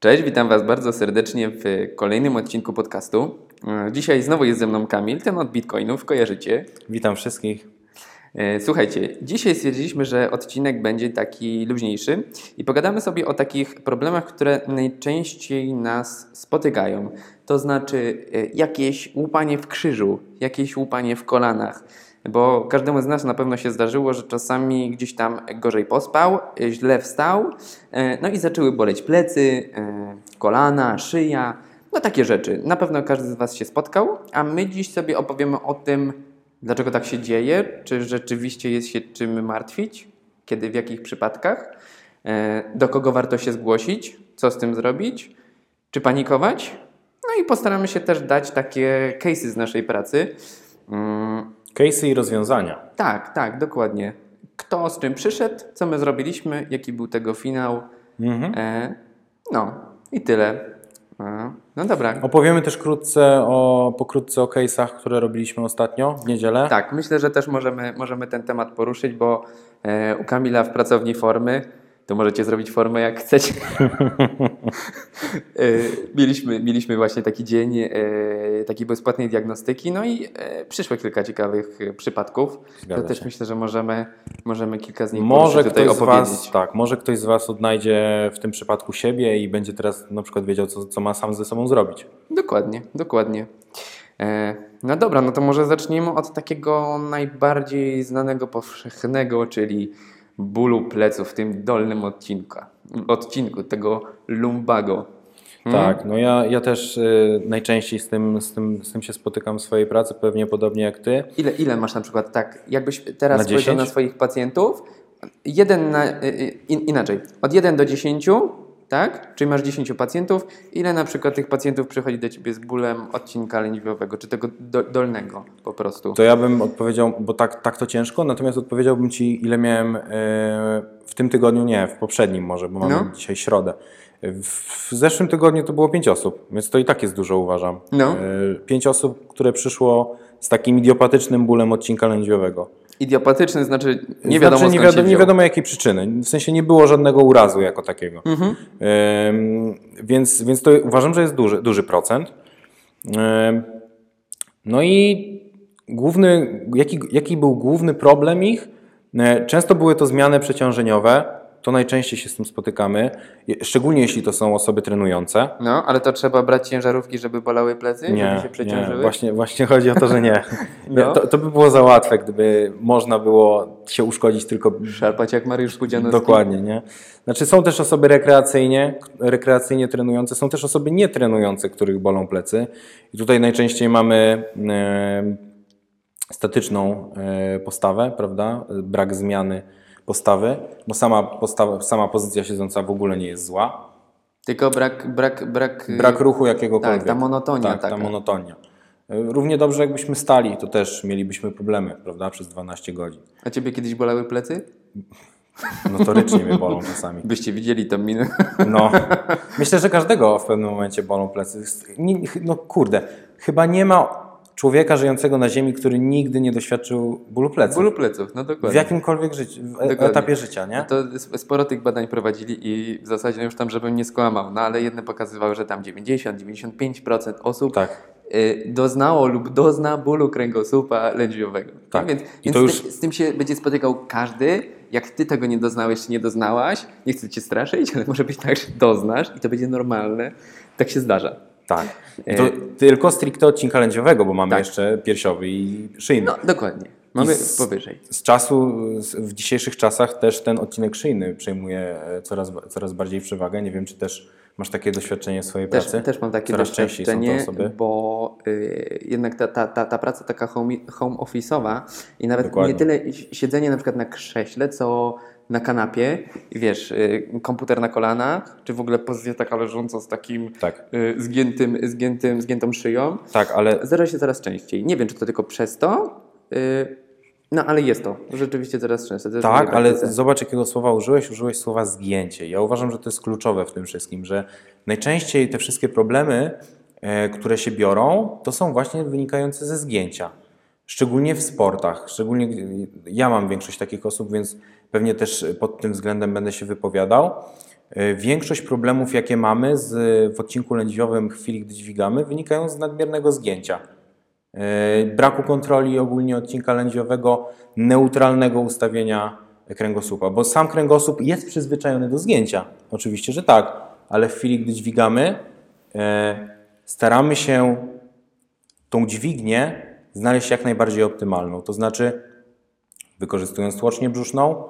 Cześć, witam Was bardzo serdecznie w kolejnym odcinku podcastu. Dzisiaj znowu jest ze mną Kamil, ten od Bitcoinów, kojarzycie. Witam wszystkich. E, Słuchajcie, dzisiaj stwierdziliśmy, że odcinek będzie taki luźniejszy i pogadamy sobie o takich problemach, które najczęściej nas spotykają. To znaczy e, jakieś łupanie w krzyżu, jakieś łupanie w kolanach. Bo każdemu z nas na pewno się zdarzyło, że czasami gdzieś tam gorzej pospał, e, źle wstał, e, no i zaczęły boleć plecy, e, kolana, szyja, no takie rzeczy. Na pewno każdy z Was się spotkał, a my dziś sobie opowiemy o tym, dlaczego tak się dzieje, czy rzeczywiście jest się czym martwić, kiedy, w jakich przypadkach, do kogo warto się zgłosić, co z tym zrobić, czy panikować. No i postaramy się też dać takie case'y z naszej pracy. Case'y i rozwiązania. tak, tak, dokładnie. Kto z czym przyszedł, co my zrobiliśmy, jaki był tego finał. Mhm. E, no i tyle. E, no dobra. Opowiemy też krótce o, pokrótce o case'ach, które robiliśmy ostatnio w niedzielę. Tak, myślę, że też możemy, możemy ten temat poruszyć, bo e, u Kamila w pracowni formy, to możecie zrobić formę jak chcecie. e, mieliśmy, mieliśmy właśnie taki dzień e, takiej bezpłatnej diagnostyki, no i e, przyszło kilka ciekawych przypadków. Zgadza to też się. myślę, że możemy, możemy kilka z nich Może tutaj opowiedzieć. was, tak, może ktoś z Was odnajdzie w tym przypadku siebie i będzie teraz na przykład wiedział, co, co ma sam ze sobą zrobić. Dokładnie, dokładnie. No dobra, no to może zaczniemy od takiego najbardziej znanego, powszechnego, czyli bólu pleców w tym dolnym odcinku, odcinku tego lumbago. Tak, no ja, ja też y, najczęściej z tym, z, tym, z tym się spotykam w swojej pracy, pewnie podobnie jak Ty. Ile, ile masz na przykład tak, jakbyś teraz Na 10? na swoich pacjentów, jeden na, y, y, in, inaczej, od 1 do 10, tak? Czyli masz 10 pacjentów, ile na przykład tych pacjentów przychodzi do Ciebie z bólem odcinka lędźwiowego, czy tego do, dolnego po prostu? To ja bym odpowiedział, bo tak, tak to ciężko, natomiast odpowiedziałbym Ci, ile miałem y, w tym tygodniu, nie, w poprzednim może, bo mamy No. dzisiaj środę. W zeszłym tygodniu to było pięć osób, więc to i tak jest dużo, uważam. No. Y, Pięć osób, które przyszło z takim idiopatycznym bólem odcinka lędźwiowego. Idiopatyczny znaczy nie wiadomo znaczy, nie, wiadomo, nie wiadomo jakiej przyczyny. W sensie nie było żadnego urazu jako takiego. Mhm. Ym, więc, więc to uważam, że jest duży, duży procent. Ym, no i główny, jaki, jaki był główny problem ich? E, Często były to zmiany przeciążeniowe. To najczęściej się z tym spotykamy, szczególnie jeśli to są osoby trenujące. No, ale to trzeba brać ciężarówki, żeby bolały plecy, żeby Nie, się nie, przeciążyły? właśnie, właśnie chodzi o to, że nie. No. To, to by było za łatwe, gdyby można było się uszkodzić tylko Szarpać jak Mariusz Pudzianowski. Dokładnie, nie? Znaczy są też osoby rekreacyjnie, rekreacyjnie trenujące, są też osoby nietrenujące, których bolą plecy. I tutaj najczęściej mamy e, statyczną e, postawę, prawda? Brak zmiany postawy, bo sama, postawa, sama pozycja siedząca w ogóle nie jest zła. Tylko brak, brak, brak... Brak ruchu jakiegokolwiek. Tak, ta monotonia Tak, ta taka. monotonia. E, Równie dobrze jakbyśmy stali, to też mielibyśmy problemy, prawda? Przez 12 godzin. A ciebie kiedyś bolały plecy? Notorycznie mnie bolą czasami. Byście widzieli tą minę. No, myślę, że każdego w pewnym momencie bolą plecy. No kurde, chyba nie ma człowieka żyjącego na ziemi, który nigdy nie doświadczył bólu pleców. Bólu pleców, no W dokładnie. jakimkolwiek życiu, w e- Dokładnie. etapie życia, nie? No to sporo tych badań prowadzili i w zasadzie już tam, żebym nie skłamał, no ale jedne pokazywały, że tam 90-95% osób Tak. y, doznało lub dozna bólu kręgosłupa lędźwiowego. Tak. Więc, więc to z, już- tym, z tym się będzie spotykał każdy. Jak ty tego nie doznałeś czy nie doznałaś, nie chcę cię straszyć, ale może być tak, że doznasz i to będzie normalne. Tak się zdarza. Tak. I to tylko stricte odcinka lędźwiowego, bo mamy Tak. jeszcze piersiowy i szyjny. No, dokładnie. Mamy z- powyżej. Z czasu, w dzisiejszych czasach też ten odcinek szyjny przejmuje e, coraz, coraz bardziej przewagę. Nie wiem, czy też masz takie doświadczenie w swojej Też, pracy? też mam takie Coraz doświadczenie, bo y, jednak ta, ta, ta, ta praca taka home, home office'owa i nawet Dokładnie. nie tyle siedzenie na przykład na krześle, co na kanapie i wiesz, y, komputer na kolanach, czy w ogóle pozycja taka leżąca z takim Tak. y, zgiętym, zgiętym, zgiętą szyją, Tak, ale zdarza się coraz częściej. Nie wiem, czy to tylko przez to, y, no ale jest to rzeczywiście coraz częściej. To Tak, mojej ale praktyce. zobacz, jakiego słowa użyłeś. Użyłeś słowa zgięcie. Ja uważam, że to jest kluczowe w tym wszystkim, że najczęściej te wszystkie problemy, e, które się biorą, to są właśnie wynikające ze zgięcia. Szczególnie w sportach. Szczególnie ja mam większość takich osób, więc pewnie też pod tym względem będę się wypowiadał. E, Większość problemów, jakie mamy z, w odcinku lędźwiowym w chwili, gdy dźwigamy, wynikają z nadmiernego zgięcia. E, Braku kontroli ogólnie odcinka lędźwiowego, neutralnego ustawienia kręgosłupa, bo sam kręgosłup jest przyzwyczajony do zgięcia. Oczywiście, że tak, ale w chwili, gdy dźwigamy, e, staramy się tą dźwignię znaleźć jak najbardziej optymalną. To znaczy, wykorzystując tłocznię brzuszną,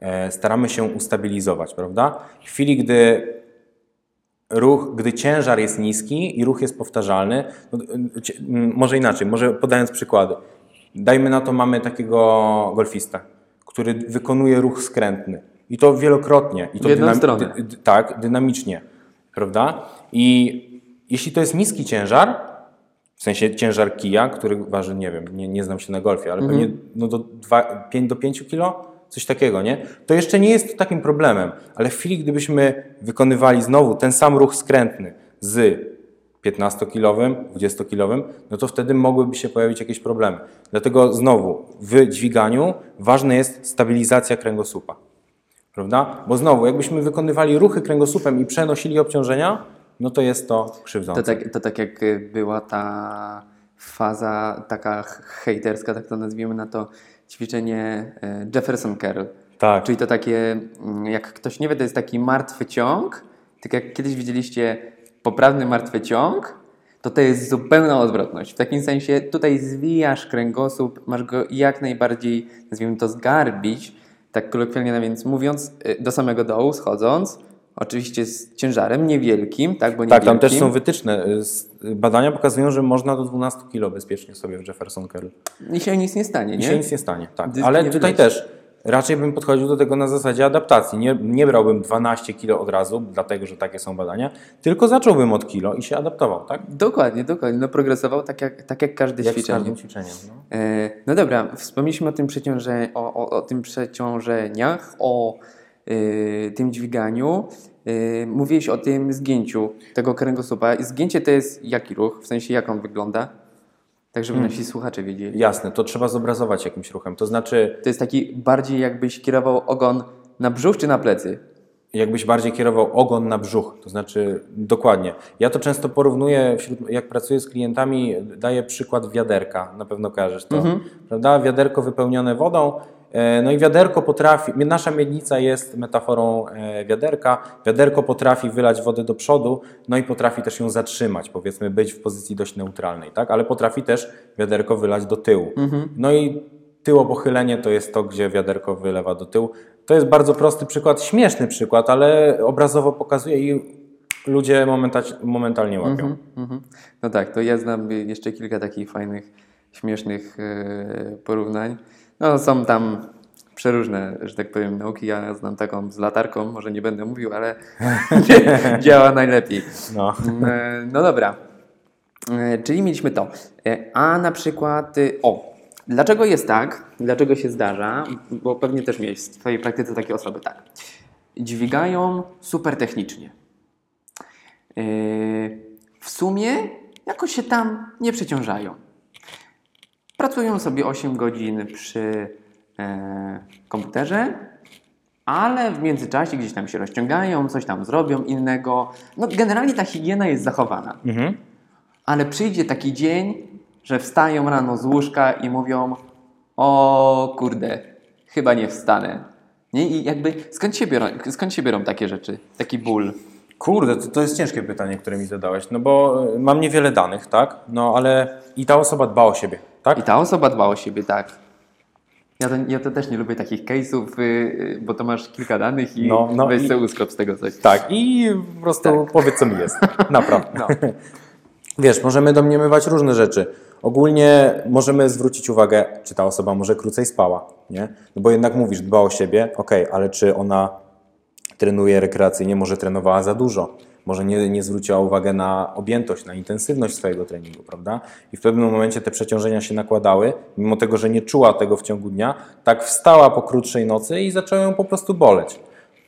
e, staramy się ustabilizować, prawda? W chwili, gdy ruch, gdy ciężar jest niski i ruch jest powtarzalny, no, e, może inaczej, może podając przykłady. Dajmy na to, mamy takiego golfista, który wykonuje ruch skrętny i to wielokrotnie. I to dynam- dy- tak, dynamicznie, prawda? I jeśli to jest niski ciężar, w sensie ciężar kija, który waży, nie wiem, nie, nie znam się na golfie, ale pewnie no do, 2, 5 do 5 kilo, coś takiego, nie? To jeszcze nie jest takim problemem, ale w chwili, gdybyśmy wykonywali znowu ten sam ruch skrętny z 15-kilowym, 20-kilowym, no to wtedy mogłyby się pojawić jakieś problemy. Dlatego znowu w dźwiganiu ważna jest stabilizacja kręgosłupa. Prawda? Bo znowu, jakbyśmy wykonywali ruchy kręgosłupem i przenosili obciążenia, no to jest to krzywdzące. To tak, to tak jak była ta faza taka hejterska, tak to nazwijmy na to, ćwiczenie e, Jefferson Curl. Tak. Czyli to takie, mm, jak ktoś nie wie, to jest taki martwy ciąg, tak jak kiedyś widzieliście poprawny martwy ciąg, to to jest zupełna odwrotność. W takim sensie tutaj zwijasz kręgosłup, masz go jak najbardziej, nazwijmy to, zgarbić, tak kolokwialnie więc mówiąc, y, do samego dołu schodząc, oczywiście z ciężarem niewielkim, tak, bo Tak, tam też niewielkim. są wytyczne. Z- Badania pokazują, że można do 12 kg bezpiecznie sobie w Jefferson Curl. I się nic nie stanie, I nie? się nic nie stanie. Tak. Dysk Ale tutaj wyleci. też raczej bym podchodził do tego na zasadzie adaptacji. Nie, nie brałbym 12 kg od razu, dlatego że takie są badania, tylko zacząłbym od kilo i się adaptował, tak? Dokładnie, dokładnie. No progresował tak jak, tak jak każde Jak z ćwiczenie. każdym ćwiczeniem. No. E, No dobra, wspomnieliśmy o tym, przeciąże, o, o, o tym przeciążeniach, o y, tym dźwiganiu. Y, mówiłeś o tym zgięciu tego kręgosłupa. Zgięcie to jest jaki ruch? W sensie jak on wygląda? Tak, żeby nasi słuchacze wiedzieli. Jasne, to trzeba zobrazować jakimś ruchem. To znaczy, To jest taki bardziej jakbyś kierował ogon na brzuch czy na plecy? jakbyś bardziej kierował ogon na brzuch, to znaczy dokładnie. Ja to często porównuję, wśród, jak pracuję z klientami, daję przykład wiaderka, na pewno kojarzysz to, prawda? Wiaderko wypełnione wodą, no i wiaderko potrafi, nasza miednica jest metaforą e, wiaderka, wiaderko potrafi wylać wodę do przodu, no i potrafi też ją zatrzymać, powiedzmy być w pozycji dość neutralnej, tak? Ale potrafi też wiaderko wylać do tyłu. No i tyłopochylenie to jest to, gdzie wiaderko wylewa do tyłu. To jest bardzo prosty przykład, śmieszny przykład, ale obrazowo pokazuje i ludzie momenta, momentalnie łapią. Mhm. No tak, to ja znam jeszcze kilka takich fajnych, śmiesznych e, porównań. No są tam przeróżne, że tak powiem, nauki. Ja znam taką z latarką, może nie będę mówił, ale działa najlepiej. No. E, No dobra, E, czyli mieliśmy to. E, A na przykład, o, dlaczego jest tak, dlaczego się zdarza, bo pewnie też miałeś w swojej praktyce takie osoby, tak, dźwigają super technicznie. W sumie jakoś się tam nie przeciążają. Pracują sobie 8 godzin przy e, komputerze, ale w międzyczasie gdzieś tam się rozciągają, coś tam zrobią innego. No generalnie ta higiena jest zachowana. Mhm. Ale przyjdzie taki dzień, że wstają rano z łóżka i mówią: O kurde, chyba nie wstanę. Nie? I jakby skąd się, biorą, skąd się biorą takie rzeczy, taki ból? Kurde, to, to jest ciężkie pytanie, które mi zadałeś, no bo y, mam niewiele danych, tak? No ale i ta osoba dba o siebie, tak? I ta osoba dba o siebie, tak. Ja to, ja to też nie lubię takich case'ów, y, y, bo to masz kilka danych i No, no weź sobie uskrop z tego coś. Tak, i po prostu powiedz, co mi jest. Naprawdę. No. Wiesz, możemy domniemywać różne rzeczy. Ogólnie możemy zwrócić uwagę, czy ta osoba może krócej spała, nie? No bo jednak mówisz, dba o siebie, okej, ale czy ona trenuje rekreacyjnie, może trenowała za dużo, może nie, nie zwróciła uwagi na objętość, na intensywność swojego treningu, prawda? I w pewnym momencie te przeciążenia się nakładały, mimo tego, że nie czuła tego w ciągu dnia, tak wstała po krótszej nocy i zaczęło ją po prostu boleć.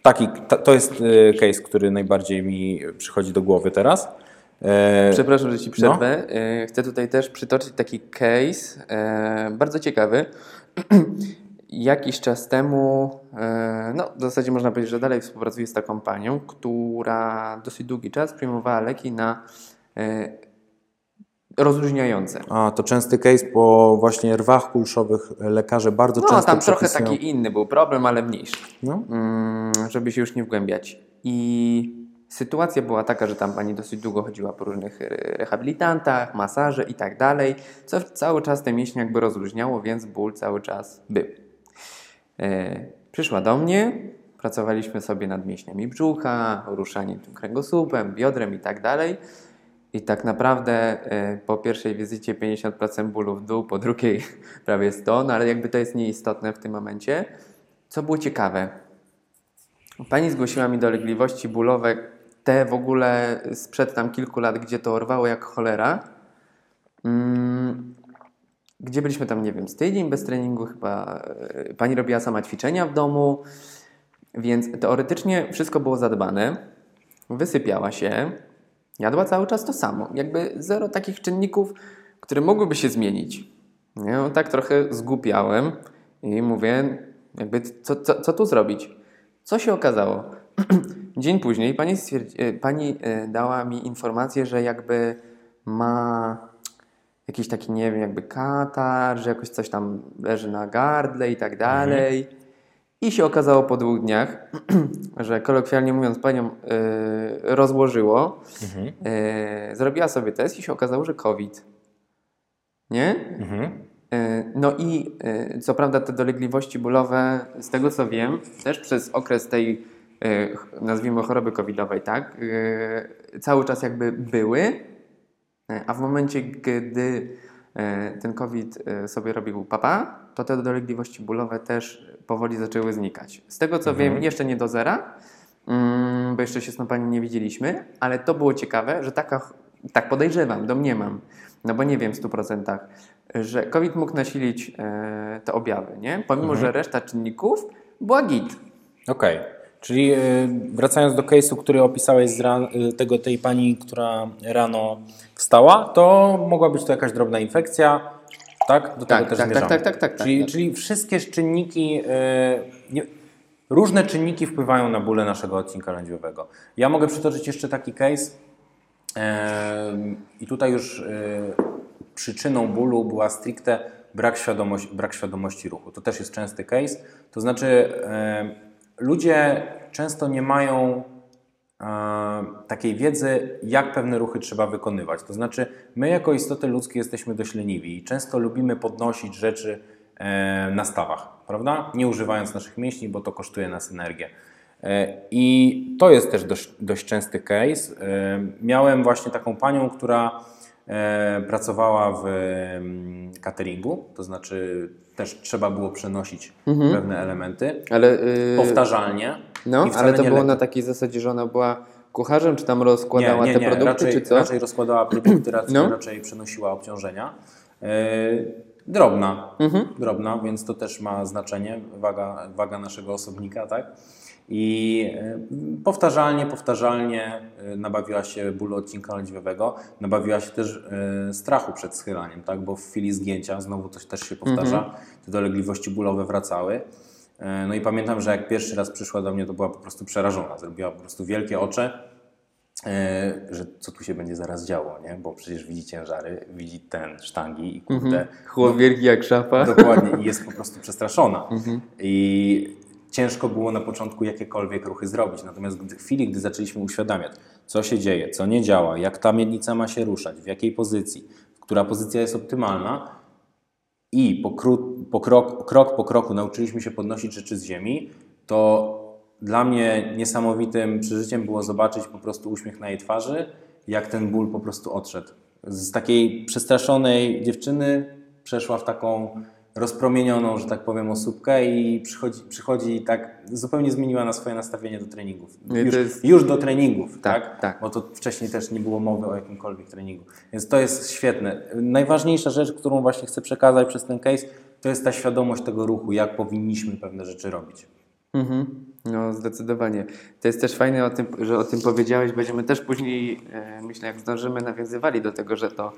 Taki, ta, to jest y, case, który najbardziej mi przychodzi do głowy teraz. E, Przepraszam, że Ci przerwę. E, Chcę tutaj też przytoczyć taki case, e, bardzo ciekawy. Jakiś czas temu e, no, w zasadzie można powiedzieć, że dalej współpracuję z taką panią, która dosyć długi czas przyjmowała leki na e, rozluźniające. A, to częsty case po właśnie rwach kulszowych lekarze bardzo No, często tam trochę taki inny był problem, ale mniejszy. No, Mm, żeby się już nie wgłębiać. I sytuacja była taka, że tam pani dosyć długo chodziła po różnych re- rehabilitantach, masaże i tak dalej, co cały czas te mięśnie jakby rozluźniało, więc ból cały czas był. E, przyszła do mnie, pracowaliśmy sobie nad mięśniami brzucha, ruszaniem tym kręgosłupem, biodrem i tak dalej. I tak naprawdę e, po pierwszej wizycie 50% bólu w dół, po drugiej prawie 100, no ale jakby to jest nieistotne w tym momencie. Co było ciekawe, Pani zgłosiła mi dolegliwości bólowe, te w ogóle sprzed tam kilku lat, gdzie to orwało jak cholera. Mm, gdzie byliśmy tam, nie wiem, z tydzień bez treningu chyba. e, Pani robiła sama ćwiczenia w domu, więc teoretycznie wszystko było zadbane. Wysypiała się, jadła cały czas to samo. Jakby zero takich czynników, które mogłyby się zmienić. Nie? No, tak trochę zgłupiałem i mówię, jakby co, co, co tu zrobić? Co się okazało? Dzień później pani, e, pani e, dała mi informację, że jakby ma jakiś taki, nie wiem, jakby katar, że jakoś coś tam leży na gardle i tak dalej. I się okazało po dwóch dniach, że kolokwialnie mówiąc, panią e, rozłożyło. E, zrobiła sobie test i się okazało, że COVID. Nie? mhm. E, No i co prawda te dolegliwości bólowe, z tego co wiem, też przez okres tej, nazwijmy choroby covidowej, tak, cały czas jakby były, a w momencie, gdy e, ten COVID e, sobie robił papa, to te dolegliwości bólowe też powoli zaczęły znikać. Z tego co wiem, jeszcze nie do zera, mm, bo jeszcze się z tą panią nie widzieliśmy, ale to było ciekawe, że taka, tak podejrzewam, domniemam, no bo nie wiem w 100%, że COVID mógł nasilić e, te objawy, nie? Pomimo, że reszta czynników była git. Okej. Czyli y, wracając do case'u, który opisałeś z y, tego, tej pani, która rano wstała, to mogła być to jakaś drobna infekcja, tak? Do Tak, tego też tak, zmierzamy. tak, tak, tak, tak, czyli, tak. czyli wszystkie czynniki, y, nie, różne czynniki wpływają na bóle naszego odcinka lędźwiowego. Ja mogę przytoczyć jeszcze taki case i tutaj już przyczyną bólu była stricte brak, świadomości, brak świadomości ruchu. To też jest częsty case. To znaczy, ludzie często nie mają e, takiej wiedzy, jak pewne ruchy trzeba wykonywać. To znaczy, my jako istoty ludzkie jesteśmy dość leniwi i często lubimy podnosić rzeczy e, na stawach, prawda? Nie używając naszych mięśni, bo to kosztuje nas energię. E, I to jest też dość, dość częsty case. Miałem właśnie taką panią, która pracowała w mm, cateringu, to znaczy też trzeba było przenosić pewne elementy Ale, yy, powtarzalnie. no, ale to było lekko. na takiej zasadzie, że ona była kucharzem, czy tam rozkładała nie, nie, te nie. produkty, raczej, czy co? raczej rozkładała produkty, raczej, No. raczej przenosiła obciążenia. E, drobna, Mhm. drobna, więc to też ma znaczenie, waga, waga naszego osobnika, tak? I e, powtarzalnie, powtarzalnie e, nabawiła się bólu odcinka lędźwiowego, nabawiła się też e, strachu przed schylaniem, tak? Bo w chwili zgięcia, znowu to też się powtarza, Mhm. te dolegliwości bólowe wracały. No i pamiętam, że jak pierwszy raz przyszła do mnie, to była po prostu przerażona. Zrobiła po prostu wielkie oczy, że co tu się będzie zaraz działo, nie? Bo przecież widzi ciężary, widzi ten sztangi i kurde, Chłop wielki jak szafa. dokładnie i jest po prostu przestraszona. I ciężko było na początku jakiekolwiek ruchy zrobić. Natomiast w chwili, gdy zaczęliśmy uświadamiać, co się dzieje, co nie działa, jak ta miednica ma się ruszać, w jakiej pozycji, która pozycja jest optymalna, i po, po krok, krok po kroku nauczyliśmy się podnosić rzeczy z ziemi, to dla mnie niesamowitym przeżyciem było zobaczyć po prostu uśmiech na jej twarzy, jak ten ból po prostu odszedł. Z takiej przestraszonej dziewczyny przeszła w taką rozpromienioną, że tak powiem, osóbkę i przychodzi, przychodzi i tak zupełnie zmieniła na swoje nastawienie do treningów. No Już, jest- już do treningów, Tak, tak? tak. Bo to wcześniej też nie było mowy o jakimkolwiek treningu. Więc to jest świetne. Najważniejsza rzecz, którą właśnie chcę przekazać przez ten case, to jest ta świadomość tego ruchu, jak powinniśmy pewne rzeczy robić. Mhm. No, zdecydowanie. To jest też fajne, o tym, że o tym powiedziałeś. Będziemy też później, e, myślę, jak zdążymy, nawiązywali do tego, że to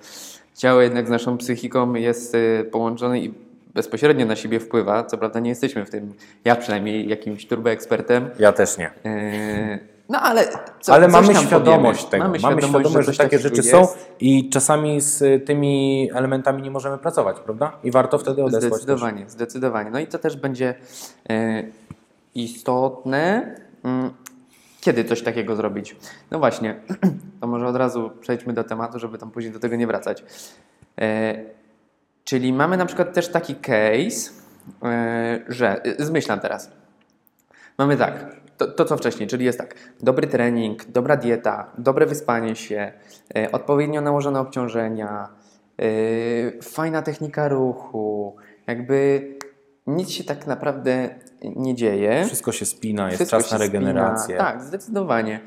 ciało jednak z naszą psychiką jest e, połączone i bezpośrednio na siebie wpływa. Co prawda nie jesteśmy w tym, ja przynajmniej, jakimś turboekspertem. Ja też nie. Yy, no ale co, Ale mamy świadomość powiemy. tego. Mamy Mamy świadomość, że, coś takie rzeczy są jest. i czasami z tymi elementami nie możemy pracować, prawda? I warto wtedy odesłać też. Zdecydowanie, zdecydowanie. No i to też będzie e, istotne, mm, kiedy coś takiego zrobić. No właśnie, to może od razu przejdźmy do tematu, żeby tam później do tego nie wracać. Czyli mamy na przykład też taki case, e, że, e, zmyślam teraz, Mamy tak, to, to co wcześniej, czyli jest tak, dobry trening, dobra dieta, dobre wyspanie się, e, odpowiednio nałożone obciążenia, fajna technika ruchu, jakby nic się tak naprawdę nie dzieje. Wszystko się spina, jest Wszystko czas na regenerację. Spina. Tak, zdecydowanie.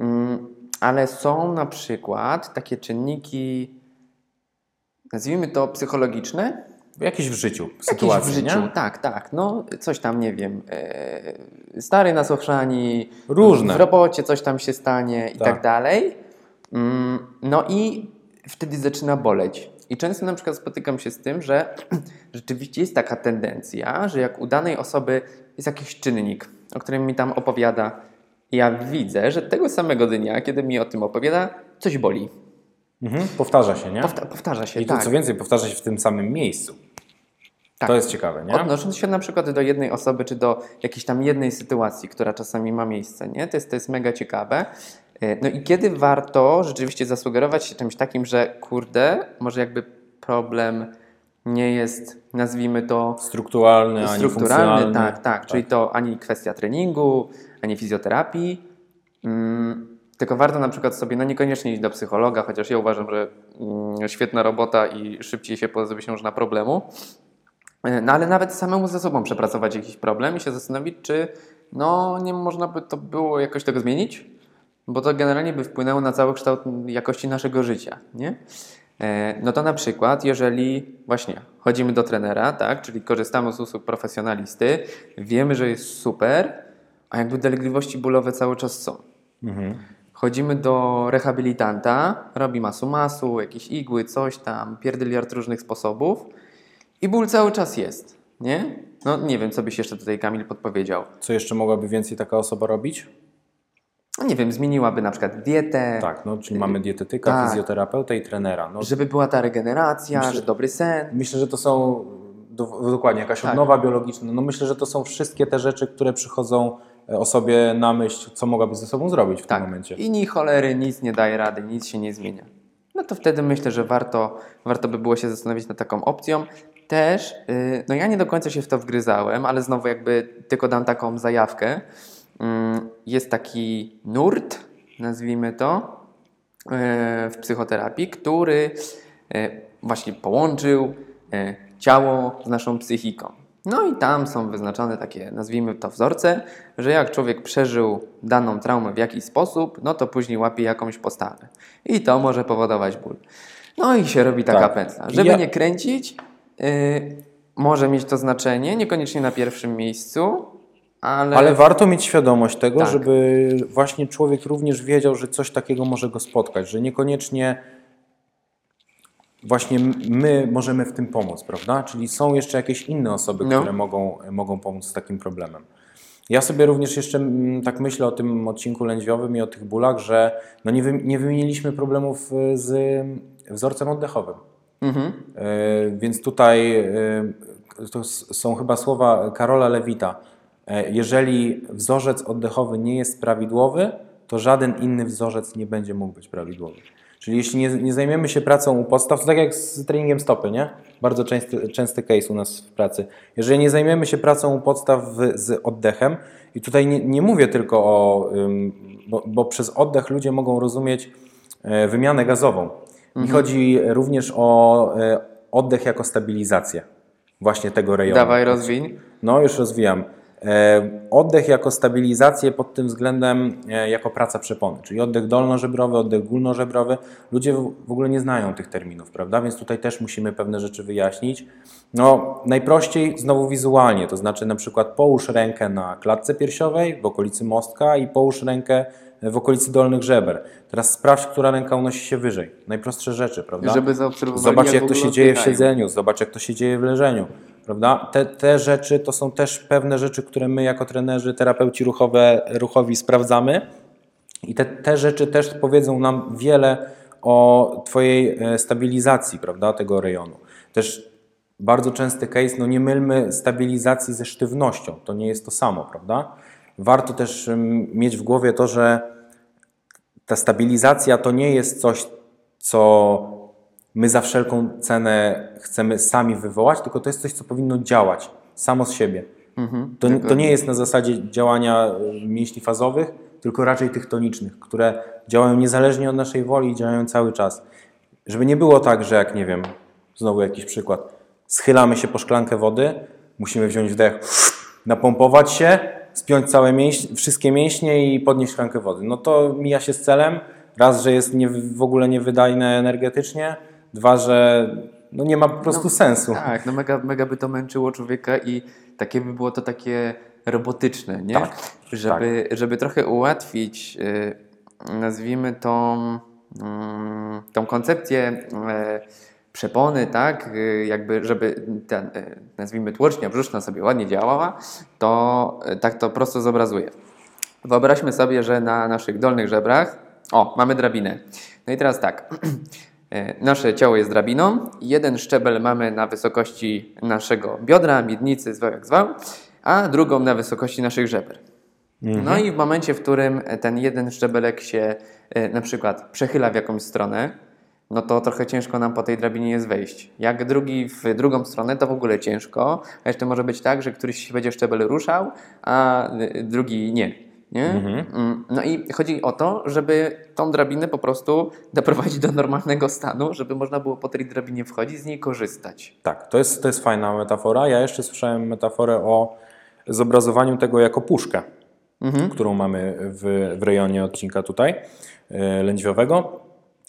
Mm, ale są na przykład takie czynniki, nazwijmy to psychologiczne, Jakieś w życiu, Jakieś sytuacje, w życiu, nie? tak, tak. No, coś tam, nie wiem, e, stary nas ochrzani, Różne. w robocie coś tam się stanie i Tak. tak dalej. Mm, No i wtedy zaczyna boleć. I często na przykład spotykam się z tym, że rzeczywiście jest taka tendencja, że jak u danej osoby jest jakiś czynnik, o którym mi tam opowiada, ja widzę, że tego samego dnia, kiedy mi o tym opowiada, coś boli. Mhm. Powtarza się, nie? Powta- powtarza się, I tak. co więcej, powtarza się w tym samym miejscu. Tak. To jest ciekawe, nie? Odnosząc się na przykład do jednej osoby, czy do jakiejś tam jednej sytuacji, która czasami ma miejsce, nie? To jest, to jest mega ciekawe. E, No i kiedy warto rzeczywiście zasugerować się czymś takim, że kurde, może jakby problem nie jest, nazwijmy to, Strukturalny, ani strukturalny, funkcjonalny. tak, tak, czyli to ani kwestia treningu, ani fizjoterapii, mm, tylko warto na przykład sobie, no niekoniecznie iść do psychologa, chociaż ja uważam, że mm, świetna robota i szybciej się pozbyć się można problemu, E, no ale nawet samemu ze sobą przepracować jakiś problem i się zastanowić, czy no nie można by to było jakoś tego zmienić, bo to generalnie by wpłynęło na cały kształt jakości naszego życia, nie? E, No to na przykład, jeżeli właśnie chodzimy do trenera, tak, czyli korzystamy z usług profesjonalisty, wiemy, że jest super, a jakby dolegliwości bólowe cały czas są. Mhm. Chodzimy do rehabilitanta, robi masu masu, jakieś igły, coś tam, pierdyliard różnych sposobów i ból cały czas jest, nie? No nie wiem, co byś jeszcze tutaj Kamil podpowiedział. Co jeszcze mogłaby więcej taka osoba robić? No nie wiem, zmieniłaby na przykład dietę, Tak, no, czyli mamy dietetyka, tak. fizjoterapeutę i trenera. No, żeby była ta regeneracja, Myślę- że dobry sen. Myślę, że to są do, dokładnie jakaś Tak. odnowa biologiczna. No myślę, że to są wszystkie te rzeczy, które przychodzą osobie na myśl, co mogłaby ze sobą zrobić w Tak. tym momencie. I ni cholery, nic nie daje rady, nic się nie zmienia. No to wtedy myślę, że warto, warto by było się zastanowić nad taką opcją. Też, yy, no ja nie do końca się w to wgryzałem, ale znowu jakby tylko dam taką zajawkę. Ym, Jest taki nurt, nazwijmy to, yy, w psychoterapii, który yy, właśnie połączył ciało z naszą psychiką. No i tam są wyznaczone takie, nazwijmy to wzorce, że jak człowiek przeżył daną traumę w jakiś sposób, no to później łapie jakąś postawę. I to może powodować ból. No i się robi taka Tak. pętla. Żeby Ja- nie kręcić, yy, może mieć to znaczenie, niekoniecznie na pierwszym miejscu, ale, Ale warto mieć świadomość tego, Tak. żeby właśnie człowiek również wiedział, że coś takiego może go spotkać, że niekoniecznie właśnie my możemy w tym pomóc, prawda? Czyli są jeszcze jakieś inne osoby, No. które mogą, mogą pomóc z takim problemem. Ja sobie również jeszcze tak myślę o tym odcinku lędźwiowym i o tych bólach, że no nie, wy, nie wymieniliśmy problemów y, z wzorcem oddechowym. Mhm. E, Więc tutaj e, to są chyba słowa Karola Lewita. E, Jeżeli wzorzec oddechowy nie jest prawidłowy, to żaden inny wzorzec nie będzie mógł być prawidłowy. Czyli jeśli nie, nie zajmiemy się pracą u podstaw, to tak jak z treningiem stopy, nie? Bardzo częsty, częsty case u nas w pracy. Jeżeli nie zajmiemy się pracą u podstaw z oddechem, i tutaj nie, nie mówię tylko o, bo, bo przez oddech ludzie mogą rozumieć e, wymianę gazową. Mi chodzi również o e, oddech jako stabilizację właśnie tego rejonu. Dawaj, rozwiń. No, już rozwijam. E, Oddech jako stabilizację pod tym względem, e, jako praca przepony, czyli oddech dolnożebrowy, oddech górnożebrowy. Ludzie w ogóle nie znają tych terminów, prawda? Więc tutaj też musimy pewne rzeczy wyjaśnić. No, najprościej znowu wizualnie, to znaczy na przykład połóż rękę na klatce piersiowej, w okolicy mostka i połóż rękę w okolicy dolnych żeber. Teraz sprawdź, która ręka unosi się wyżej. Najprostsze rzeczy, prawda? Żeby zaobserwowali, Zobacz, jak jak to się dzieje w siedzeniu, zobacz, jak to się dzieje w leżeniu. Prawda? Te, te rzeczy to są też pewne rzeczy, które my jako trenerzy, terapeuci ruchowe, ruchowi sprawdzamy. I te, te rzeczy też powiedzą nam wiele o Twojej e, stabilizacji, prawda, tego rejonu. Też bardzo częsty case, no nie mylmy stabilizacji ze sztywnością, to nie jest to samo, prawda? Warto też mieć w głowie to, że ta stabilizacja to nie jest coś, co my za wszelką cenę chcemy sami wywołać, tylko to jest coś, co powinno działać samo z siebie. Mhm, To, to nie jest na zasadzie działania y, mięśni fazowych, tylko raczej tych tonicznych, które działają niezależnie od naszej woli i działają cały czas. Żeby nie było tak, że jak nie wiem, znowu jakiś przykład, schylamy się po szklankę wody, musimy wziąć wdech, napompować się, spiąć całe mięśnie, wszystkie mięśnie i podnieść szklankę wody. No to mija się z celem. Raz, że jest nie, w ogóle niewydajne energetycznie, dwa, że no nie ma po prostu No, sensu. Tak, no mega, mega by to męczyło człowieka i takie by było to takie robotyczne, nie? Tak, żeby, żeby trochę ułatwić, y, nazwijmy tą, mm, tą koncepcję y, przepony, tak? Y, jakby, żeby ten, nazwijmy tłocznia brzuszna sobie ładnie działała, to tak to prosto zobrazuję. Wyobraźmy sobie, że na naszych dolnych żebrach, o, mamy drabinę. No i teraz tak, nasze ciało jest drabiną, jeden szczebel mamy na wysokości naszego biodra, miednicy, zwał jak zwał, a drugą na wysokości naszych żeber. No i w momencie, w którym ten jeden szczebelek się e, na przykład przechyla w jakąś stronę, no to trochę ciężko nam po tej drabinie jest wejść. Jak drugi w drugą stronę, to w ogóle ciężko. A jeszcze może być tak, że któryś się będzie szczebel ruszał, a y, drugi nie. Nie? Mm, No i chodzi o to, żeby tą drabinę po prostu doprowadzić do normalnego stanu, żeby można było po tej drabinie wchodzić, z niej korzystać. Tak, to jest, to jest fajna metafora. Ja jeszcze słyszałem metaforę o zobrazowaniu tego jako puszkę, którą mamy w, w rejonie odcinka tutaj e, lędźwiowego.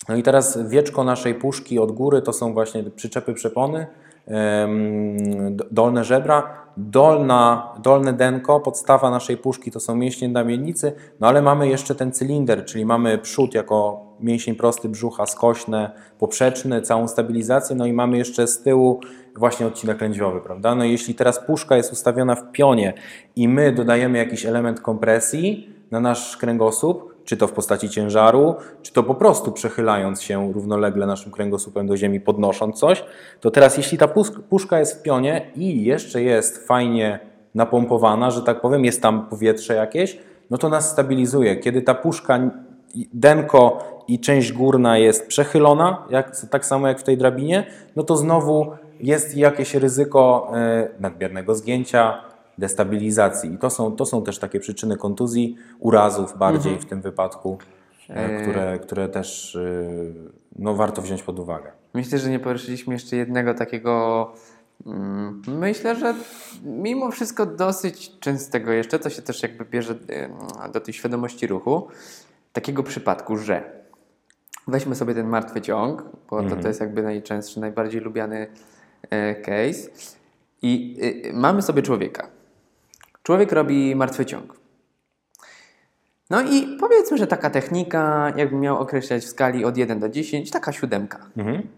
No i teraz wieczko naszej puszki od góry to są właśnie przyczepy przepony, dolne żebra, dolna, dolne denko, podstawa naszej puszki to są mięśnie na miednicy, no ale mamy jeszcze ten cylinder, czyli mamy przód jako mięsień prosty brzucha, skośne, poprzeczny, całą stabilizację, no i mamy jeszcze z tyłu właśnie odcinek lędźwiowy, prawda? No jeśli teraz puszka jest ustawiona w pionie i my dodajemy jakiś element kompresji na nasz kręgosłup, czy to w postaci ciężaru, czy to po prostu przechylając się równolegle naszym kręgosłupem do ziemi, podnosząc coś, to teraz jeśli ta puszka jest w pionie i jeszcze jest fajnie napompowana, że tak powiem, jest tam powietrze jakieś, no to nas stabilizuje. Kiedy ta puszka, denko i część górna jest przechylona, jak, tak samo jak w tej drabinie, no to znowu jest jakieś ryzyko e, nadmiernego zgięcia, destabilizacji. I to są, to są też takie przyczyny kontuzji, urazów bardziej w tym wypadku, e, które, które też e, no, warto wziąć pod uwagę. Myślę, że nie poruszyliśmy jeszcze jednego takiego. mm, Myślę, że mimo wszystko dosyć częstego jeszcze, to się też jakby bierze do tej świadomości ruchu, takiego przypadku, że weźmy sobie ten martwy ciąg, bo to, to jest jakby najczęstszy, najbardziej lubiany e, case i mamy sobie człowieka. Człowiek robi martwy ciąg. No i powiedzmy, że taka technika, jakbym miał określać w skali od 1 do 10, taka siódemka.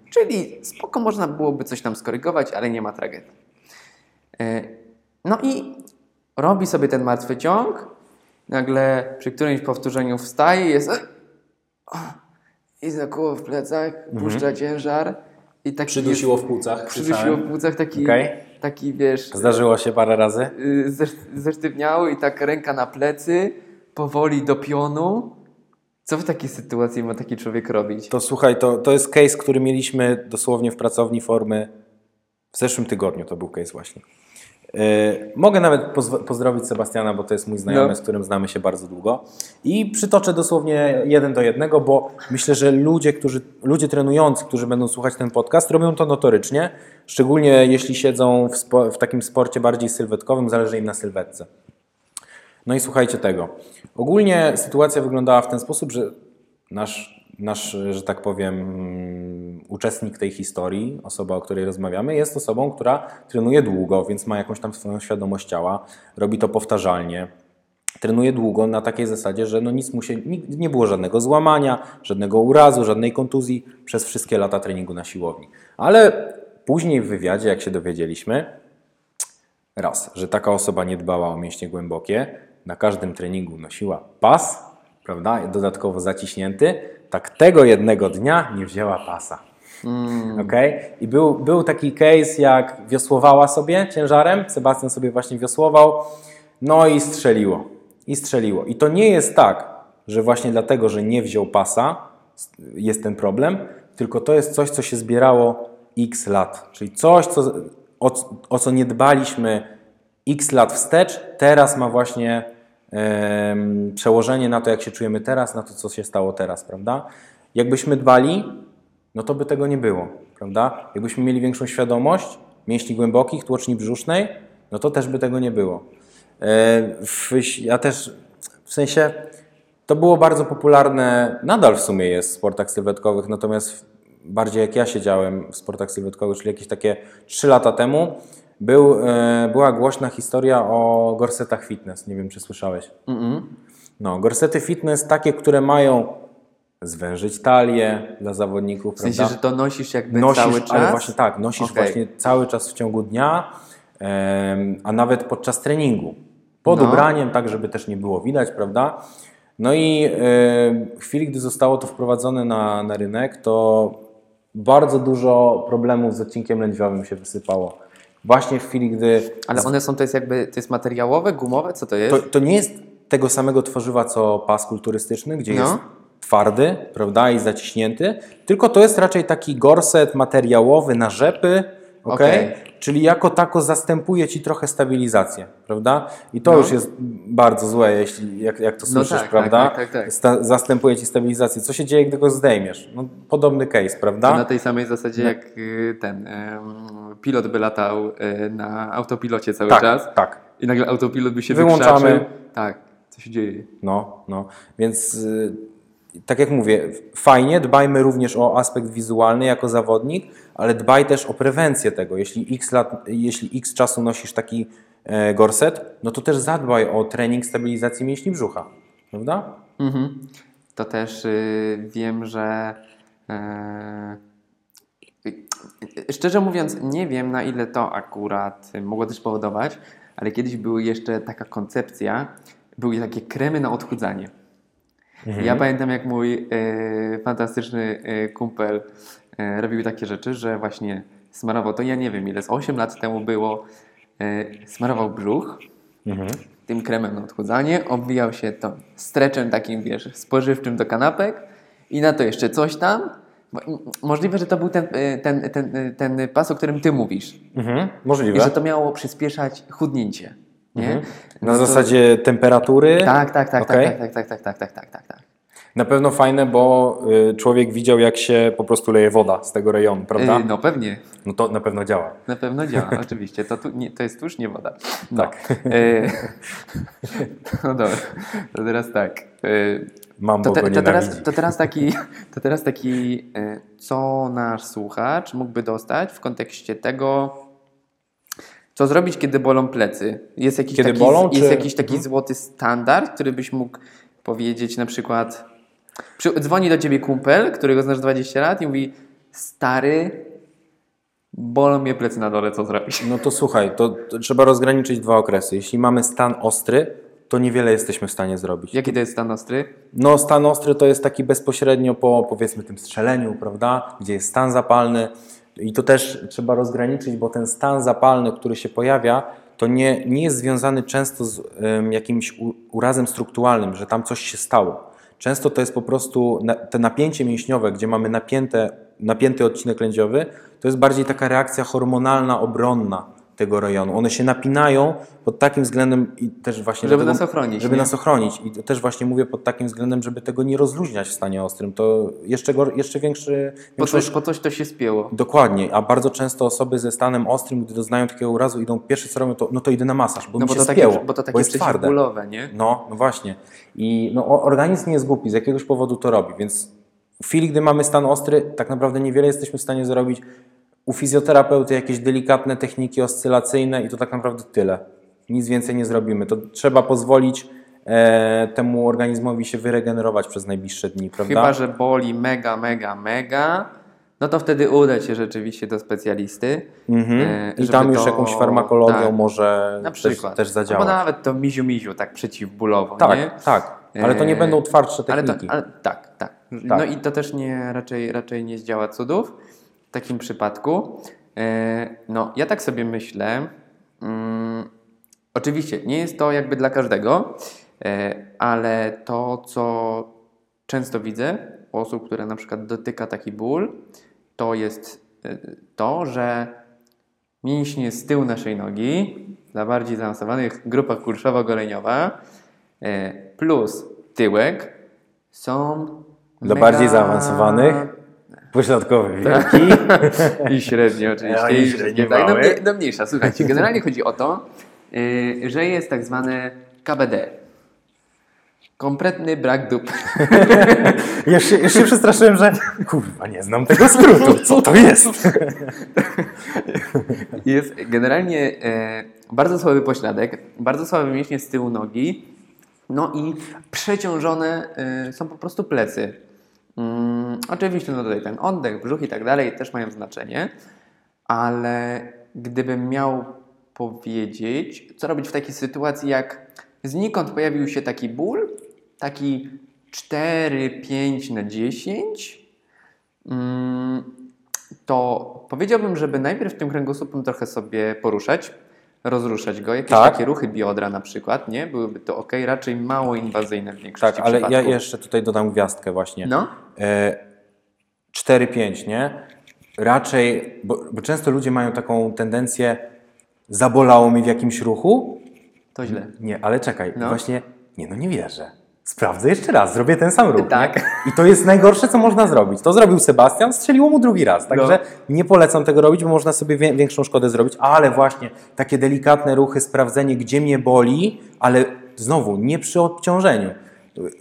Czyli spoko można byłoby coś tam skorygować, ale nie ma tragedii. E, No i robi sobie ten martwy ciąg, nagle przy którymś powtórzeniu wstaje, jest e, i zakuło w plecach, puszcza ciężar i taki Przydusiło w płucach. przydusiło w płucach taki, Okej. Taki wiesz, Zdarzyło się parę razy. y, zesz- zesztywniały i tak ręka na plecy, powoli do pionu. Co w takiej sytuacji ma taki człowiek robić? To słuchaj, to, to jest case, który mieliśmy dosłownie w pracowni formy w zeszłym tygodniu. To był case właśnie. Yy, mogę nawet pozdrowić Sebastiana, bo to jest mój znajomy, No. z którym znamy się bardzo długo. I przytoczę dosłownie jeden do jednego, bo myślę, że ludzie, którzy, ludzie trenujący, którzy będą słuchać ten podcast, robią to notorycznie, szczególnie jeśli siedzą w, spo, w takim sporcie bardziej sylwetkowym, zależy im na sylwetce. No i słuchajcie tego. Ogólnie sytuacja wyglądała w ten sposób, że nasz, nasz że tak powiem, uczestnik tej historii, osoba, o której rozmawiamy, jest osobą, która trenuje długo, więc ma jakąś tam swoją świadomość ciała, robi to powtarzalnie. Trenuje długo na takiej zasadzie, że no nic mu się, nie było żadnego złamania, żadnego urazu, żadnej kontuzji przez wszystkie lata treningu na siłowni. Ale później w wywiadzie, jak się dowiedzieliśmy, raz, że taka osoba nie dbała o mięśnie głębokie, na każdym treningu nosiła pas, prawda, dodatkowo zaciśnięty, tak tego jednego dnia nie wzięła pasa. Mm. Okay? I był, był taki case, jak wiosłowała sobie ciężarem, Sebastian sobie właśnie wiosłował, no i strzeliło. I strzeliło. I to nie jest tak, że właśnie dlatego, że nie wziął pasa, jest ten problem, tylko to jest coś, co się zbierało x lat. Czyli coś, co, o, o co nie dbaliśmy x lat wstecz, teraz ma właśnie przełożenie na to, jak się czujemy teraz, na to, co się stało teraz, prawda? Jakbyśmy dbali, no to by tego nie było, prawda? Jakbyśmy mieli większą świadomość mięśni głębokich, tłoczni brzusznej, no to też by tego nie było. Ja też, w sensie, to było bardzo popularne, nadal w sumie jest w sportach sylwetkowych, natomiast bardziej jak ja siedziałem w sportach sylwetkowych, czyli jakieś takie 3 lata temu, był, e, była głośna historia o gorsetach fitness. Nie wiem, czy słyszałeś. Mm-mm. No, gorsety fitness takie, które mają zwężyć talię dla zawodników, W sensie, prawda? że to nosisz jakby nosisz, cały czas? ale właśnie tak, nosisz Okej. właśnie cały czas w ciągu dnia, a nawet podczas treningu. Pod No. ubraniem, tak żeby też nie było widać, prawda? No i w chwili, gdy zostało to wprowadzone na, na rynek, to bardzo dużo problemów z odcinkiem lędźwiowym się wysypało. Właśnie w chwili, gdy Ale one są, to jest jakby, to jest materiałowe, gumowe, co to jest? to, to nie jest tego samego tworzywa, co pas kulturystyczny, gdzie No. jest twardy, prawda, i zaciśnięty, tylko to jest raczej taki gorset materiałowy na rzepy, okej? Okej. Czyli jako tako zastępuje ci trochę stabilizację, prawda? I to No. już jest bardzo złe, jeśli jak, jak to No słyszysz, tak, prawda? tak, tak, tak. Sta- zastępuje ci stabilizację. Co się dzieje, gdy go zdejmiesz? No, podobny case, prawda? To na tej samej zasadzie No. jak y, ten pilot by latał y, na autopilocie cały tak, czas tak. i nagle autopilot by się Wyłączamy. wykrzaczył. Tak, co się dzieje? No, no. Więc y, tak jak mówię, fajnie, dbajmy również o aspekt wizualny jako zawodnik, ale dbaj też o prewencję tego. Jeśli x, lat, jeśli x czasu nosisz taki e, gorset, no to też zadbaj o trening stabilizacji mięśni brzucha. Prawda? Mhm. To też y, wiem, że y, y, szczerze mówiąc, nie wiem na ile to akurat mogło też powodować, ale kiedyś była jeszcze taka koncepcja, były takie kremy na odchudzanie. Ja pamiętam, jak mój y, fantastyczny y, kumpel y, robił takie rzeczy, że właśnie smarował, to ja nie wiem ile, z 8 lat temu było, y, smarował brzuch, Mhm. tym kremem na odchudzanie, obwijał się to streczem takim, wiesz, spożywczym do kanapek i na to jeszcze coś tam. Możliwe, że to był ten, y, ten, ten, y, ten pas, o którym ty mówisz. Mhm. I Możliwe. że to miało przyspieszać chudnięcie. Nie? Mhm. Na zasadzie temperatury. Tak, tak, tak, tak, tak, tak, tak, tak, tak, tak, tak, tak. Na pewno fajne, bo y, człowiek widział, jak się po prostu leje woda z tego rejonu, prawda? Y, No pewnie, No to na pewno działa. na pewno działa, oczywiście. To, tu, nie, to jest tuż nie woda. No. Tak. Y, no dobra, to teraz tak. Mam, To, te, to, teraz, to teraz taki, to teraz taki co nasz słuchacz mógłby dostać w kontekście tego, co zrobić, kiedy bolą plecy? Jest jakiś Kiedy taki, bolą, jest czy- jakiś taki złoty standard, który byś mógł powiedzieć na przykład, przy, dzwoni do ciebie kumpel, którego znasz 20 lat i mówi, stary, bolą mnie plecy na dole, co zrobić? No to słuchaj, to, to trzeba rozgraniczyć dwa okresy. Jeśli mamy stan ostry, to niewiele jesteśmy w stanie zrobić. Jaki to jest stan ostry? No, stan ostry to jest taki bezpośrednio po powiedzmy tym strzeleniu, prawda? Gdzie jest stan zapalny. I to też trzeba rozgraniczyć, bo ten stan zapalny, który się pojawia, to nie, nie jest związany często z em, jakimś u, urazem strukturalnym, że tam coś się stało. Często to jest po prostu na, te napięcie mięśniowe, gdzie mamy napięte, napięty odcinek lędziowy, to jest bardziej taka reakcja hormonalna, obronna tego rejonu. One się napinają pod takim względem i też właśnie Żeby dlatego- nas ochronić, Żeby nie? nas ochronić. I też właśnie mówię pod takim względem, żeby tego nie rozluźniać w stanie ostrym. To jeszcze, gor- jeszcze większy... Po coś, po coś to się spięło. Dokładnie, a bardzo często osoby ze stanem ostrym, gdy doznają takiego urazu, idą pierwsze co robią, to no to idę na masaż, bo No mi bo się to, spięło, takie, bo to takie jest twarde. przeciwbólowe, nie? No, no właśnie. I no, organizm nie jest głupi, z jakiegoś powodu to robi, więc w chwili, gdy mamy stan ostry, tak naprawdę niewiele jesteśmy w stanie zrobić. U fizjoterapeuty jakieś delikatne techniki oscylacyjne i to tak naprawdę tyle. Nic więcej nie zrobimy. To trzeba pozwolić e, temu organizmowi się wyregenerować przez najbliższe dni, prawda? Chyba, że boli mega, mega, mega, no to wtedy udać się rzeczywiście do specjalisty. Mhm. e, I tam już to- jakąś farmakologią tak, może Na też, przykład. też Albo zadziałać. nawet to miziu-miziu, tak przeciwbólowo, nie? Tak, tak. Ale to nie E, będą twardsze Ale to, techniki. ale, tak, tak, No i to też nie, raczej, raczej nie zdziała cudów w takim przypadku. E, no, ja tak sobie myślę. Mm, oczywiście, nie jest to jakby dla każdego, e, ale to, co często widzę u osób, które na przykład dotyka taki ból, to jest e, to, że mięśnie z tyłu naszej nogi, dla bardziej zaawansowanych grupach kulszowo-goleniowa, e, plus tyłek są Dla mega- bardziej zaawansowanych? Pośrodkowy wielki. I średnio oczywiście. Ja i średni tak, no, no mniejsza. Słuchajcie, generalnie chodzi o to, yy, że jest tak zwane KBD. Kompletny brak dup. Ja się, ja się przestraszyłem, że kurwa, nie znam tego skrótu. Co to jest? Jest generalnie e, bardzo słaby pośladek, bardzo słabe mięśnie z tyłu nogi, no i przeciążone e, są po prostu plecy. Mm, oczywiście no tutaj ten oddech, brzuch i tak dalej też mają znaczenie, ale gdybym miał powiedzieć, co robić w takiej sytuacji, jak znikąd pojawił się taki ból, taki 4-5 na 10, mm, to powiedziałbym, żeby najpierw tym kręgosłupem trochę sobie poruszać, rozruszać go, jakieś Tak. takie ruchy biodra na przykład, nie? Byłyby to ok, raczej mało inwazyjne w większości Tak, ale ja przypadków. jeszcze tutaj dodam gwiazdkę właśnie. No, E, 4-5, nie? Raczej, bo, bo często ludzie mają taką tendencję, zabolało mi w jakimś ruchu. to źle. Nie, ale czekaj, No. właśnie, nie no nie wierzę. Sprawdzę jeszcze raz, zrobię ten sam ruch. Tak. Nie? I to jest najgorsze, co można zrobić. To zrobił Sebastian, strzeliło mu drugi raz. Także nie polecam tego robić, bo można sobie większą szkodę zrobić. Ale właśnie takie delikatne ruchy, sprawdzenie, gdzie mnie boli, ale znowu nie przy obciążeniu.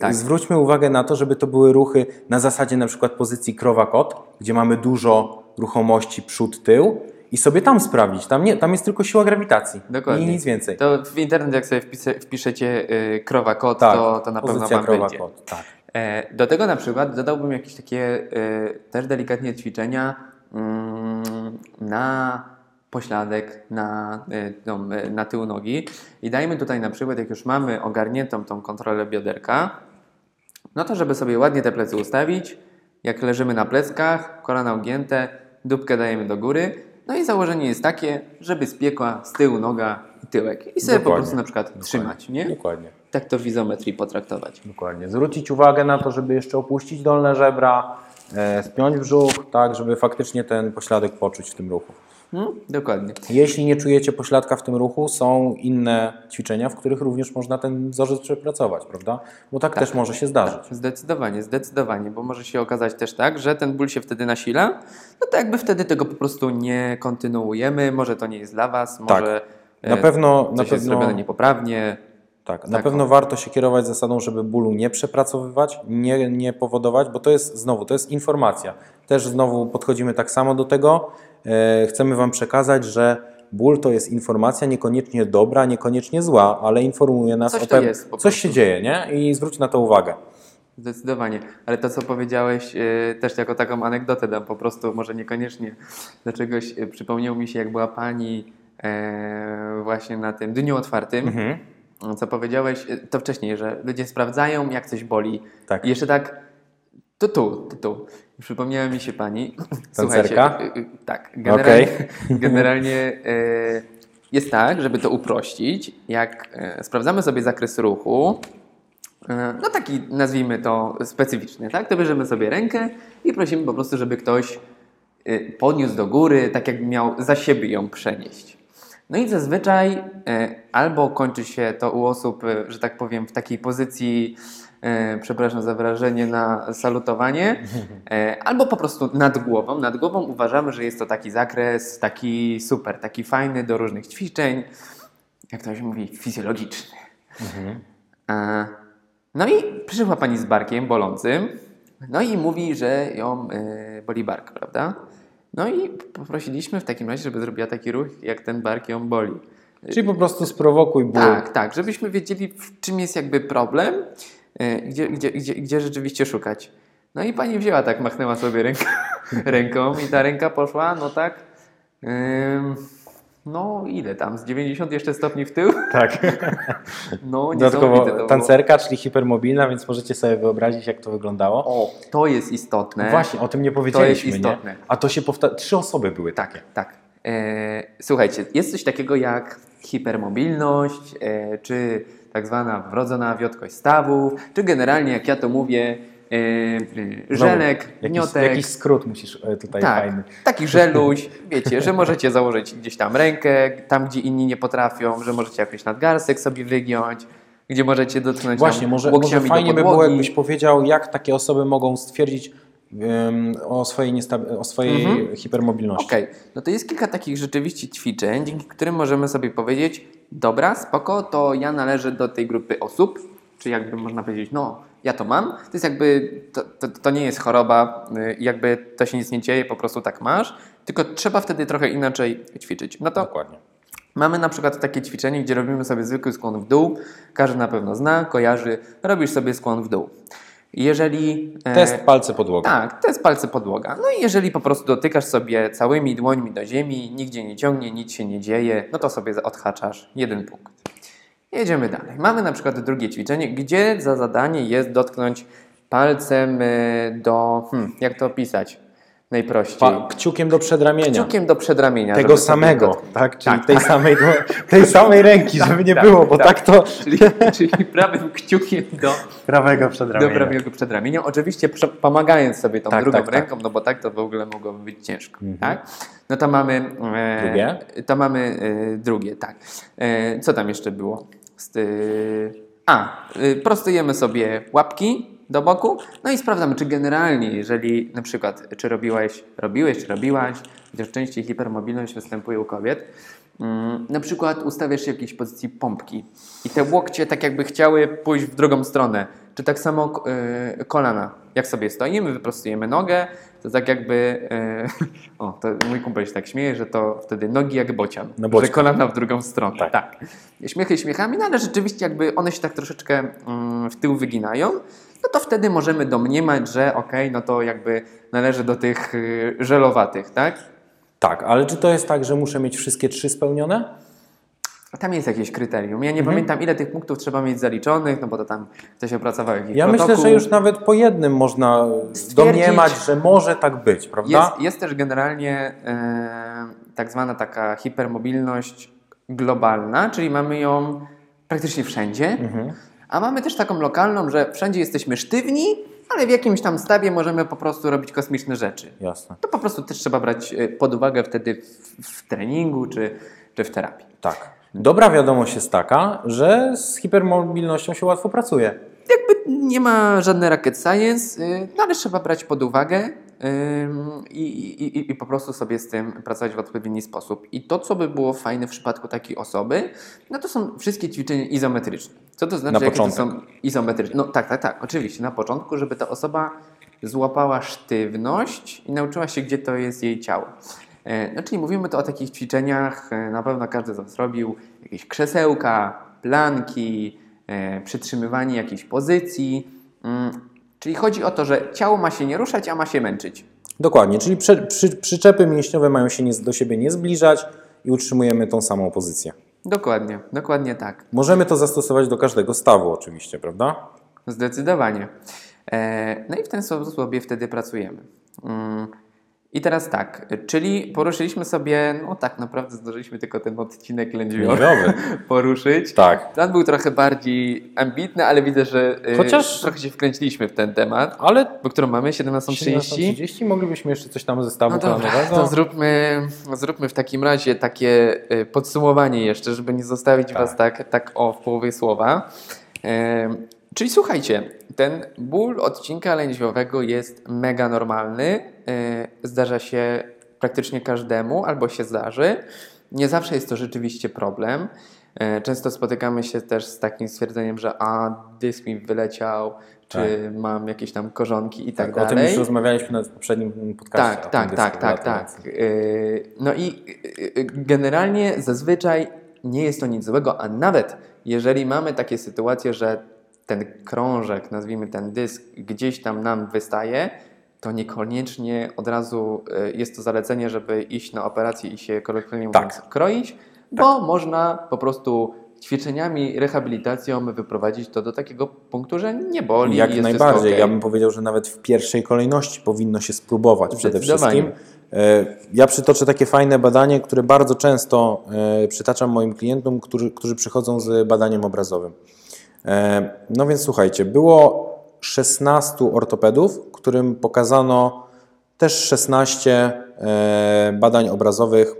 Tak. Zwróćmy uwagę na to, żeby to były ruchy na zasadzie na przykład pozycji krowa-kot, gdzie mamy dużo ruchomości przód-tył i sobie tam sprawdzić. Tam, nie, tam jest tylko siła grawitacji Dokładnie. i nic więcej. To w internet, jak sobie wpiszecie y, krowa kot, tak, to, to na pewno wam będzie. krowa-kot. Tak. E, Do tego na przykład dodałbym jakieś takie e, też delikatnie ćwiczenia mm, na pośladek, na, e, na tył nogi. I dajmy tutaj na przykład, jak już mamy ogarniętą tą kontrolę bioderka, no to żeby sobie ładnie te plecy ustawić, jak leżymy na pleckach, kolana ugięte, dupkę dajemy do góry. No i założenie jest takie, żeby spiekła z tyłu noga i tyłek. I sobie po Dokładnie. prostu na przykład trzymać, nie? Dokładnie. Tak to w izometrii potraktować. Dokładnie. Zwrócić uwagę na to, żeby jeszcze opuścić dolne żebra, e, spiąć brzuch, tak, żeby faktycznie ten pośladek poczuć w tym ruchu. Hmm? Dokładnie. Jeśli nie czujecie pośladka w tym ruchu, są inne ćwiczenia, w których również można ten wzorzec przepracować, prawda? Bo tak, też może się zdarzyć. Zdecydowanie, zdecydowanie, bo może się okazać też tak, że ten ból się wtedy nasila, no to jakby wtedy tego po prostu nie kontynuujemy, może to nie jest dla Was, Tak. może Na e, pewno, na jest pewno, zrobione niepoprawnie. tak, na tak. pewno warto się kierować zasadą, żeby bólu nie przepracowywać, nie, nie powodować, bo to jest znowu, to jest informacja. Też znowu podchodzimy tak samo do tego. E, chcemy Wam przekazać, że ból to jest informacja niekoniecznie dobra, niekoniecznie zła, ale informuje nas Coś o to pew- jest po Coś się dzieje, nie? I zwróć na to uwagę. Zdecydowanie, ale to co powiedziałeś e, też jako taką anegdotę dam po prostu, może niekoniecznie do czegoś, e, przypomniał mi się jak była Pani właśnie na tym dniu otwartym, Mhm. co powiedziałeś, to wcześniej, że ludzie sprawdzają jak coś boli Tak. I jeszcze tak, to tu, to tu. Przypomniała mi się pani. Tancerka? y, y, tak, generalnie, generalnie e, jest tak, żeby to uprościć. Jak e, sprawdzamy sobie zakres ruchu, e, no taki nazwijmy to specyficzny, tak? To bierzemy sobie rękę i prosimy po prostu, żeby ktoś podniósł do góry, tak jakby miał za siebie ją przenieść. No i zazwyczaj albo kończy się to u osób, że tak powiem, w takiej pozycji, e, przepraszam za wyrażenie, na salutowanie, e, albo po prostu nad głową. Nad głową uważamy, że jest to taki zakres, taki super, taki fajny do różnych ćwiczeń, jak to się mówi, fizjologiczny. E, No i przyszła pani z barkiem bolącym, no i mówi, że ją boli bark, prawda? No i poprosiliśmy w takim razie, żeby zrobiła taki ruch, jak ten bark ją boli. Czyli po prostu sprowokuj ból. Tak, tak, żebyśmy wiedzieli, w czym jest jakby problem, gdzie, gdzie, gdzie, gdzie rzeczywiście szukać. No i pani wzięła tak, machnęła sobie ręką, ręką i ta ręka poszła, no tak, no ile tam, z 90 jeszcze stopni w tył? Tak. No niesamowite to Dodatkowo było. tancerka, czyli hipermobilna, więc możecie sobie wyobrazić, jak to wyglądało. O, to jest istotne. Właśnie, o tym nie powiedzieliśmy, istotne. nie? A to się powtarza. Trzy osoby były takie. Tak, tak. E, słuchajcie, jest coś takiego jak hipermobilność, e, tak zwana wrodzona wiotkość stawów, czy generalnie, jak ja to mówię, e, żelek, Znowu, jakiś, gniotek. jakiś skrót musisz e, tutaj tak, fajny. taki żeluś, wiecie, że możecie założyć gdzieś tam rękę, tam gdzie inni nie potrafią, że możecie jakiś nadgarstek sobie wygiąć, gdzie możecie dotknąć Właśnie, tam może, może fajnie by było, jakbyś powiedział, jak takie osoby mogą stwierdzić o swojej, o swojej Mhm. hipermobilności. Okej, no to jest kilka takich rzeczywiście ćwiczeń, dzięki którym możemy sobie powiedzieć, dobra, spoko, to ja należę do tej grupy osób, czy jakby można powiedzieć, no, ja to mam. To jest jakby, to, to, to nie jest choroba, y, jakby to się nic nie dzieje, po prostu tak masz, tylko trzeba wtedy trochę inaczej ćwiczyć. No to Dokładnie. Mamy na przykład takie ćwiczenie, gdzie robimy sobie zwykły skłon w dół. Każdy na pewno zna, kojarzy. Robisz sobie skłon w dół. Jeżeli. e, Test palce podłoga. tak, to jest palce podłoga. No i jeżeli po prostu dotykasz sobie całymi dłońmi do ziemi, nigdzie nie ciągnie, nic się nie dzieje, no to sobie odhaczasz jeden punkt. Jedziemy dalej. Mamy na przykład drugie ćwiczenie, gdzie za zadanie jest dotknąć palcem e, do. Hmm, jak to opisać? Najprościej. Pa, kciukiem do przedramienia. Kciukiem do przedramienia. Tego samego, dotknąć. tak? Czyli Tak, tej, Samej, dło- tej samej ręki, żeby nie tak, było, bo tak. tak, to Czyli, czyli prawym kciukiem do, prawego do przedramienia. prawego przedramienia. Oczywiście pomagając sobie tą Tak, drugą tak, tak. ręką, no bo tak to w ogóle mogłoby być ciężko. Mhm. Tak? No to mamy e, Drugie? To mamy e, drugie, tak. E, co tam jeszcze było? A, e, prostujemy sobie łapki do boku, no i sprawdzamy, czy generalnie, jeżeli na przykład, czy robiłeś, robiłeś, czy robiłaś, chociaż częściej hipermobilność występuje u kobiet, mm, na przykład ustawiasz się w jakiejś pozycji pompki i te łokcie tak jakby chciały pójść w drugą stronę, czy tak samo e, kolana. Jak sobie stoimy, wyprostujemy nogę, to tak jakby, e, o, to mój kumpel się tak śmieje, że to wtedy nogi jak bocian, No bocian. że kolana w drugą stronę. Tak. Tak. Śmiechy śmiechami, no ale rzeczywiście jakby one się tak troszeczkę mm, w tył wyginają, no to wtedy możemy domniemać, że okej, no to jakby należy do tych y, żelowatych, tak? Tak, ale czy to jest tak, że muszę mieć wszystkie trzy spełnione? Tam jest jakieś kryterium. Ja nie Mhm. pamiętam, ile tych punktów trzeba mieć zaliczonych, no bo to tam ktoś opracował jakiś Ja protokół. myślę, że już nawet po jednym można Stwierdzić- domniemać, że może tak być, prawda? Jest, jest też generalnie e, tak zwana taka hipermobilność globalna, czyli mamy ją praktycznie wszędzie, Mhm. A mamy też taką lokalną, że wszędzie jesteśmy sztywni, ale w jakimś tam stawie możemy po prostu robić kosmiczne rzeczy. Jasne. To po prostu też trzeba brać e, pod uwagę wtedy w, w treningu czy, czy w terapii. Tak. Dobra wiadomość jest taka, że z hipermobilnością się łatwo pracuje. Jakby nie ma żadnej rocket science, y, no ale trzeba brać pod uwagę i, i, i, po prostu sobie z tym pracować w odpowiedni sposób. I to, co by było fajne w przypadku takiej osoby, no to są wszystkie ćwiczenia izometryczne. Co to znaczy, Na jakie to są izometryczne? No tak, tak, tak, oczywiście, na początku, żeby ta osoba złapała sztywność i nauczyła się, gdzie to jest jej ciało. E, No, czyli mówimy tu o takich ćwiczeniach, e, na pewno każdy z Was robił jakieś krzesełka, planki, e, przytrzymywanie jakiejś pozycji. Czyli chodzi o to, że ciało ma się nie ruszać, a ma się męczyć. Dokładnie, czyli przy, przy, przyczepy mięśniowe mają się nie, do siebie nie zbliżać i utrzymujemy tą samą pozycję. Dokładnie, dokładnie tak. Możemy to zastosować do każdego stawu oczywiście, prawda? Zdecydowanie. E, No i w ten sposób sobie wtedy pracujemy. Mm, I teraz tak, czyli poruszyliśmy sobie, no tak naprawdę zdążyliśmy tylko ten odcinek lędźwiowy poruszyć. Tak. Ten był trochę bardziej ambitny, ale widzę, że e, Chociaż- trochę się wkręciliśmy w ten temat, Ale bo którą mamy 17.30. 17.30 moglibyśmy jeszcze coś tam ze stawu No dobra, to zróbmy, zróbmy w takim razie takie e, podsumowanie jeszcze, żeby nie zostawić Was tak, tak o w połowie słowa. Czyli słuchajcie, ten ból odcinka lędźwiowego jest mega normalny. E, zdarza się praktycznie każdemu, albo się zdarzy. Nie zawsze jest to rzeczywiście problem. E, Często spotykamy się też z takim stwierdzeniem, że a, dysk mi wyleciał, czy mam jakieś tam korzonki i tak, Tak, o dalej. tym już rozmawialiśmy na poprzednim podcaście. Tak, o tak, tak, tak, tak. Yy, No i generalnie zazwyczaj nie jest to nic złego, a nawet jeżeli mamy takie sytuacje, że ten krążek, nazwijmy ten dysk, gdzieś tam nam wystaje, to niekoniecznie od razu y, jest to zalecenie, żeby iść na operację i się kolokwialnie Tak. mówiąc kroić, bo można po prostu ćwiczeniami, rehabilitacją wyprowadzić to do takiego punktu, że nie boli. Jak jest najbardziej. okej. Ja bym powiedział, że nawet w pierwszej kolejności powinno się spróbować przede wszystkim. E, Ja przytoczę takie fajne badanie, które bardzo często e, przytaczam moim klientom, którzy, którzy przychodzą z badaniem obrazowym. E, No więc słuchajcie, było 16 ortopedów, którym pokazano też 16 e, badań obrazowych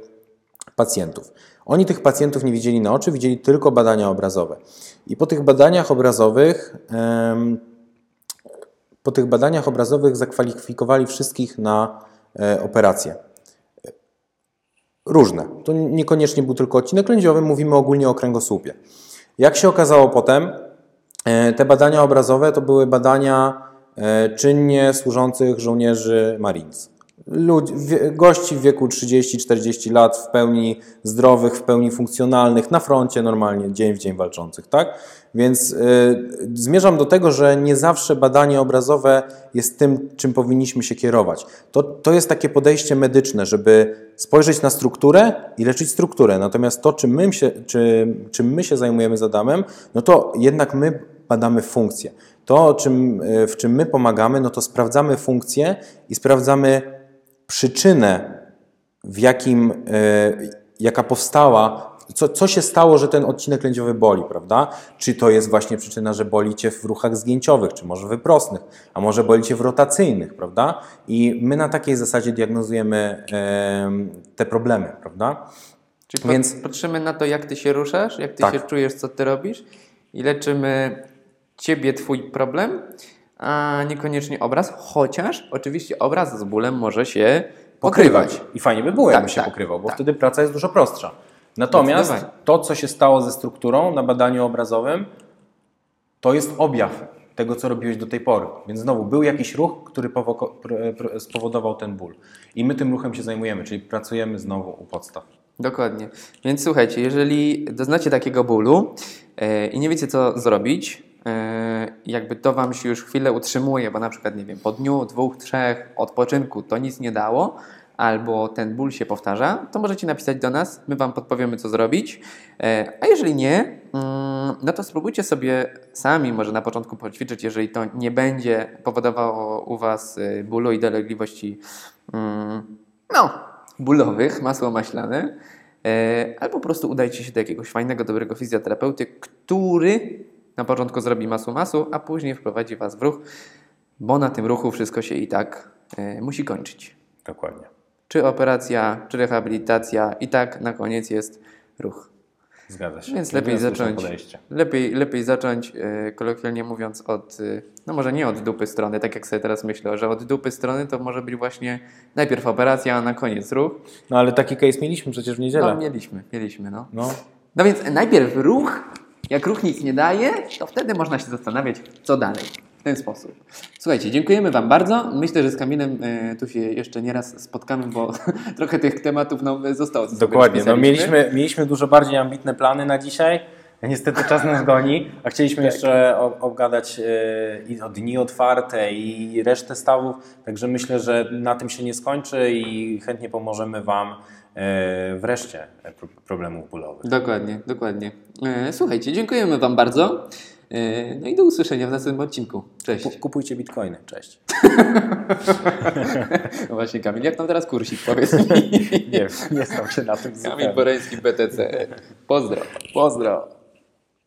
pacjentów. Oni tych pacjentów nie widzieli na oczy, widzieli tylko badania obrazowe. I po tych badaniach obrazowych, po tych badaniach obrazowych zakwalifikowali wszystkich na e, operacje. Różne. To niekoniecznie był tylko odcinek lędźwiowy, mówimy ogólnie o kręgosłupie. Jak się okazało potem, te badania obrazowe to były badania e, czynnie służących żołnierzy Marines. Ludzi, gości w wieku 30-40 lat, w pełni zdrowych, w pełni funkcjonalnych, na froncie normalnie, dzień w dzień walczących, tak? Więc y, zmierzam do tego, że nie zawsze badanie obrazowe jest tym, czym powinniśmy się kierować. To, to jest takie podejście medyczne, żeby spojrzeć na strukturę i leczyć strukturę. Natomiast to, czym my się, czy, czym my się zajmujemy z Adamem, no to jednak my badamy funkcję. To, czym, y, w czym my pomagamy, no to sprawdzamy funkcję i sprawdzamy przyczynę, w jakim, e, jaka powstała, co, co się stało, że ten odcinek lędźwiowy boli, prawda? Czy to jest właśnie przyczyna, że boli Cię w ruchach zgięciowych, czy może wyprostnych, a może boli Cię w rotacyjnych, prawda? I my na takiej zasadzie diagnozujemy em, te problemy, prawda? Czyli Więc- patrzymy na to, jak ty się ruszasz, jak ty Tak. się czujesz, co ty robisz i leczymy ciebie, twój problem, a niekoniecznie obraz, chociaż oczywiście obraz z bólem może się pokrywać. I fajnie by było, Tak, jakby się tak, pokrywał, bo tak. wtedy praca jest dużo prostsza. Natomiast to, co się stało ze strukturą na badaniu obrazowym, to jest objaw tego, co robiłeś do tej pory. Więc znowu, był jakiś ruch, który spowodował ten ból. I my tym ruchem się zajmujemy, czyli pracujemy znowu u podstaw. Dokładnie. Więc słuchajcie, jeżeli doznacie takiego bólu e, i nie wiecie, co zrobić, jakby to Wam się już chwilę utrzymuje, bo na przykład, nie wiem, po dniu, dwóch, trzech odpoczynku to nic nie dało, albo ten ból się powtarza, to możecie napisać do nas, my Wam podpowiemy, co zrobić. E, a jeżeli nie, mm, no to spróbujcie sobie sami może na początku poćwiczyć, jeżeli to nie będzie powodowało u Was e, bólu i dolegliwości mm, no, bólowych, masło maślane, e, albo po prostu udajcie się do jakiegoś fajnego, dobrego fizjoterapeuty, który na początku zrobi masło masu, a później wprowadzi Was w ruch, bo na tym ruchu wszystko się i tak e, musi kończyć. Dokładnie. Czy operacja, czy rehabilitacja, i tak na koniec jest ruch. Zgadza się. Więc lepiej zacząć, lepiej, lepiej zacząć, e, kolokwialnie mówiąc, od, e, no może nie od dupy strony, tak jak sobie teraz myślę, że od dupy strony to może być właśnie najpierw operacja, a na koniec ruch. No ale taki case mieliśmy przecież w niedzielę. No, mieliśmy, mieliśmy, no. No. No więc najpierw ruch, jak ruch nic nie daje, to wtedy można się zastanawiać, co dalej. W ten sposób. Słuchajcie, dziękujemy Wam bardzo. Myślę, że z Kamilem e, tu się jeszcze nieraz spotkamy, bo trochę tych tematów nam zostało. Dokładnie. No, mieliśmy, mieliśmy dużo bardziej ambitne plany na dzisiaj. Niestety czas nas goni, a chcieliśmy Tak. jeszcze obgadać e, i o dni otwarte i resztę stawów, także myślę, że na tym się nie skończy i chętnie pomożemy Wam e, w reszcie pro- problemów bólowych. Dokładnie, dokładnie. E, Słuchajcie, dziękujemy Wam bardzo. E, No i do usłyszenia w następnym odcinku. Cześć. Ku- Kupujcie bitcoiny. Cześć. No właśnie, Kamil, jak tam teraz kursik? Powiedz mi. Nie, nie znam się na tym Kamil. Boreński, BTC. Pozdro. Pozdro.